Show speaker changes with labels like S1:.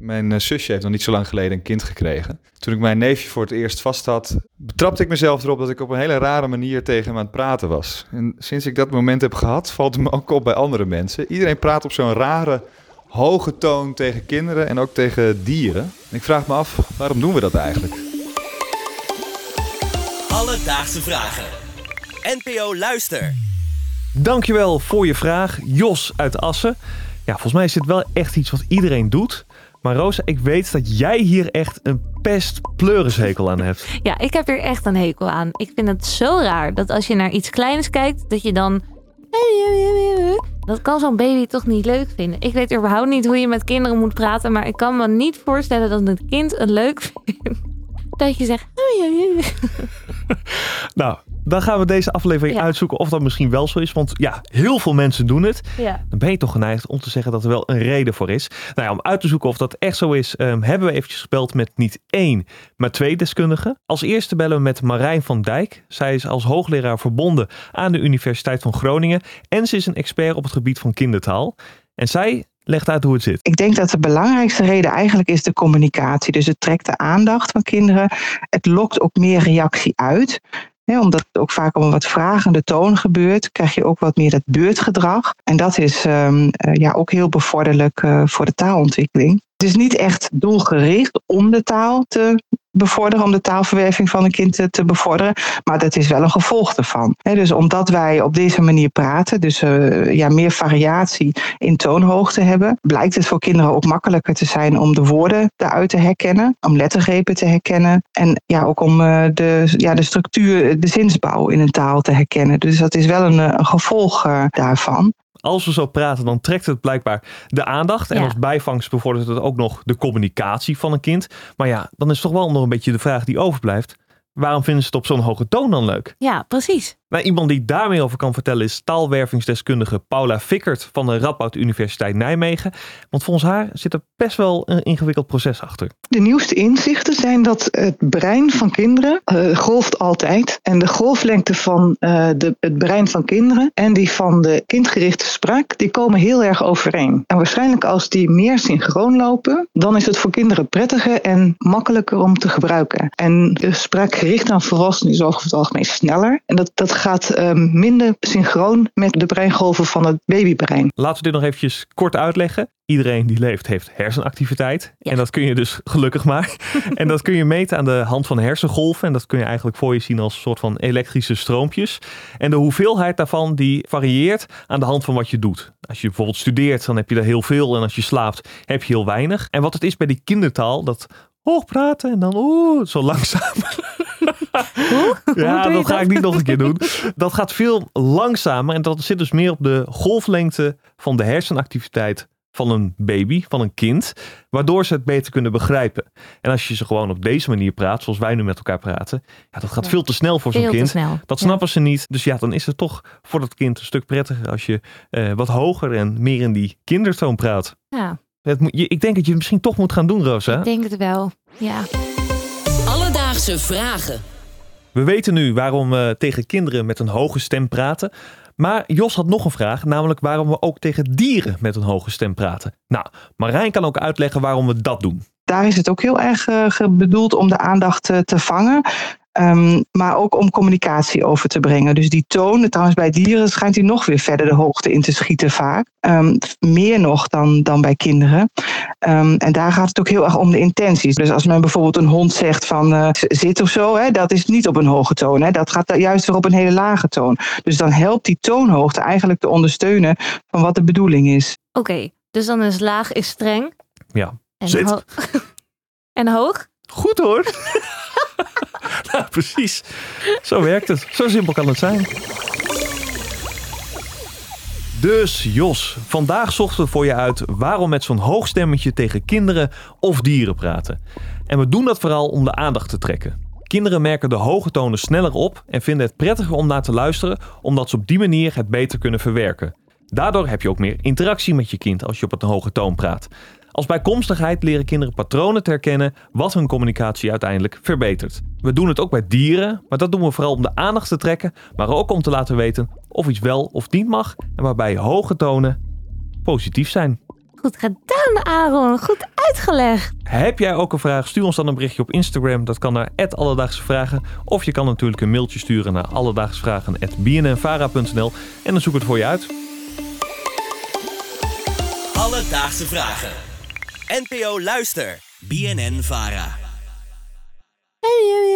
S1: Mijn eh, zusje heeft nog niet zo lang geleden een kind gekregen. Toen ik mijn neefje voor het eerst vast had, betrapte ik mezelf erop dat ik op een hele rare manier tegen hem aan het praten was. En sinds ik dat moment heb gehad, valt het me ook op bij andere mensen. Iedereen praat op zo'n rare, hoge toon tegen kinderen en ook tegen dieren. En ik vraag me af, waarom doen we dat eigenlijk?
S2: Alledaagse vragen. NPO Luister.
S3: Dankjewel voor je vraag, Jos uit Assen. Ja, volgens mij is dit wel echt iets wat iedereen doet. Maar Rosa, ik weet dat jij hier echt een pest pleurishekel aan hebt.
S4: Ja, ik heb hier echt een hekel aan. Ik vind het zo raar dat als je naar iets kleins kijkt, dat je dan. Dat kan zo'n baby toch niet leuk vinden. Ik weet überhaupt niet hoe je met kinderen moet praten, maar ik kan me niet voorstellen dat een kind het leuk vindt. Dat je zegt.
S3: Nou, dan gaan we deze aflevering
S4: Ja.
S3: uitzoeken of dat misschien wel zo is. Want ja, heel veel mensen doen het.
S4: Ja.
S3: Dan ben je toch geneigd om te zeggen dat er wel een reden voor is. Nou ja, om uit te zoeken of dat echt zo is, ehm, hebben we eventjes gebeld met niet één, maar twee deskundigen. Als eerste bellen we met Marijn van Dijk. Zij is als hoogleraar verbonden aan de Universiteit van Groningen. En ze is een expert op het gebied van kindertaal. En zij legt uit hoe het zit.
S5: Ik denk dat de belangrijkste reden eigenlijk is de communicatie. Dus het trekt de aandacht van kinderen. Het lokt ook meer reactie uit. Omdat het ook vaak op een wat vragende toon gebeurt, krijg je ook wat meer dat beurtgedrag. En dat is ehm, eh, ja, ook heel bevorderlijk eh, voor de taalontwikkeling. Het is niet echt doelgericht om de taal te bevorderen, om de taalverwerving van een kind te, bevorderen. Maar dat is wel een gevolg ervan. Dus omdat wij op deze manier praten, dus eh, ja, meer variatie in toonhoogte hebben, blijkt het voor kinderen ook makkelijker te zijn om de woorden daaruit te herkennen, om lettergrepen te herkennen en ja, ook om eh, de, ja, de structuur, de zinsbouw in een taal te herkennen. Dus dat is wel een, eh, gevolg daarvan.
S3: Als we zo praten, dan trekt het blijkbaar de aandacht. En
S4: Ja.
S3: als bijvangst bevordert het ook nog de communicatie van een kind. Maar ja, dan is toch wel nog een beetje de vraag die overblijft. Waarom vinden ze het op zo'n hoge toon dan leuk?
S4: Ja, precies.
S3: Nou, iemand die daar meer over kan vertellen is taalwervingsdeskundige Paula Fikkert van de Radboud Universiteit Nijmegen. Want volgens haar zit er best wel een ingewikkeld proces achter.
S6: De nieuwste inzichten zijn dat het brein van kinderen eh, golft altijd. En de golflengte van eh, de, het brein van kinderen en die van de kindgerichte spraak, die komen heel erg overeen. En waarschijnlijk als die meer synchroon lopen, dan is het voor kinderen prettiger en makkelijker om te gebruiken. En de spraak gericht aan volwassenen is over het algemeen sneller. En dat, dat gaat eh, minder synchroon met de breingolven van het babybrein.
S3: Laten we dit nog eventjes kort uitleggen. Iedereen die leeft heeft hersenactiviteit.
S4: Ja.
S3: En dat kun je dus gelukkig maar. en dat kun je meten aan de hand van hersengolven. En dat kun je eigenlijk voor je zien als een soort van elektrische stroompjes. En de hoeveelheid daarvan die varieert aan de hand van wat je doet. Als je bijvoorbeeld studeert, dan heb je er heel veel. En als je slaapt, heb je heel weinig. En wat het is bij die kindertaal, dat hoog praten en dan oeh, zo langzaam. Ja, dat ga
S4: dat?
S3: ik niet nog een keer doen. Dat gaat veel langzamer en dat zit dus meer op de golflengte van de hersenactiviteit van een baby, van een kind, waardoor ze het beter kunnen begrijpen. En als je ze gewoon op deze manier praat, zoals wij nu met elkaar praten, ja, dat gaat
S4: Ja.
S3: veel te snel voor zo'n
S4: Veel te
S3: kind.
S4: snel.
S3: Dat
S4: Ja.
S3: snappen ze niet. Dus ja, dan is het toch voor dat kind een stuk prettiger als je eh, wat hoger en meer in die kindertoon praat.
S4: Ja,
S3: Het moet, je, ik denk dat je het misschien toch moet gaan doen, Rosa.
S4: ik denk het wel. Ja.
S2: Alledaagse vragen.
S3: We weten nu waarom we tegen kinderen met een hoge stem praten. Maar Jos had nog een vraag, namelijk waarom we ook tegen dieren met een hoge stem praten. Nou, Marijn kan ook uitleggen waarom we dat doen.
S5: Daar is het ook heel erg eh, bedoeld om de aandacht eh, te vangen. Ehm, maar ook om communicatie over te brengen. Dus die toon, trouwens bij dieren schijnt die nog weer verder de hoogte in te schieten vaak. Ehm, meer nog dan, dan bij kinderen. Ehm, en daar gaat het ook heel erg om de intenties. Dus als men bijvoorbeeld een hond zegt van eh, zit of zo, hè, dat is niet op een hoge toon. Hè, dat gaat juist weer op een hele lage toon. Dus dan helpt die toonhoogte eigenlijk te ondersteunen van wat de bedoeling is.
S4: Oké, dus dan is laag is streng.
S3: Ja,
S4: En,
S3: Zit.
S4: ho- en hoog?
S3: goed hoor. nou, precies. Zo werkt het. Zo simpel kan het zijn. Dus Jos, vandaag zochten we voor je uit waarom met zo'n hoog stemmetje tegen kinderen of dieren praten. En we doen dat vooral om de aandacht te trekken. Kinderen merken de hoge tonen sneller op en vinden het prettiger om naar te luisteren, omdat ze op die manier het beter kunnen verwerken. Daardoor heb je ook meer interactie met je kind als je op een hoge toon praat. Als bijkomstigheid leren kinderen patronen te herkennen, wat hun communicatie uiteindelijk verbetert. We doen het ook bij dieren, maar dat doen we vooral om de aandacht te trekken, maar ook om te laten weten of iets wel of niet mag en waarbij hoge tonen positief zijn.
S4: Goed gedaan, Aaron. Goed uitgelegd.
S3: Heb jij ook een vraag? Stuur ons dan een berichtje op Instagram. Dat kan naar Alledaagse Vragen. Of je kan natuurlijk een mailtje sturen naar alledaagsvragen.bnnvara.nl en dan zoek ik het voor je uit.
S2: Alledaagse vragen. NPO Luister. BNN Vara.
S4: Hey,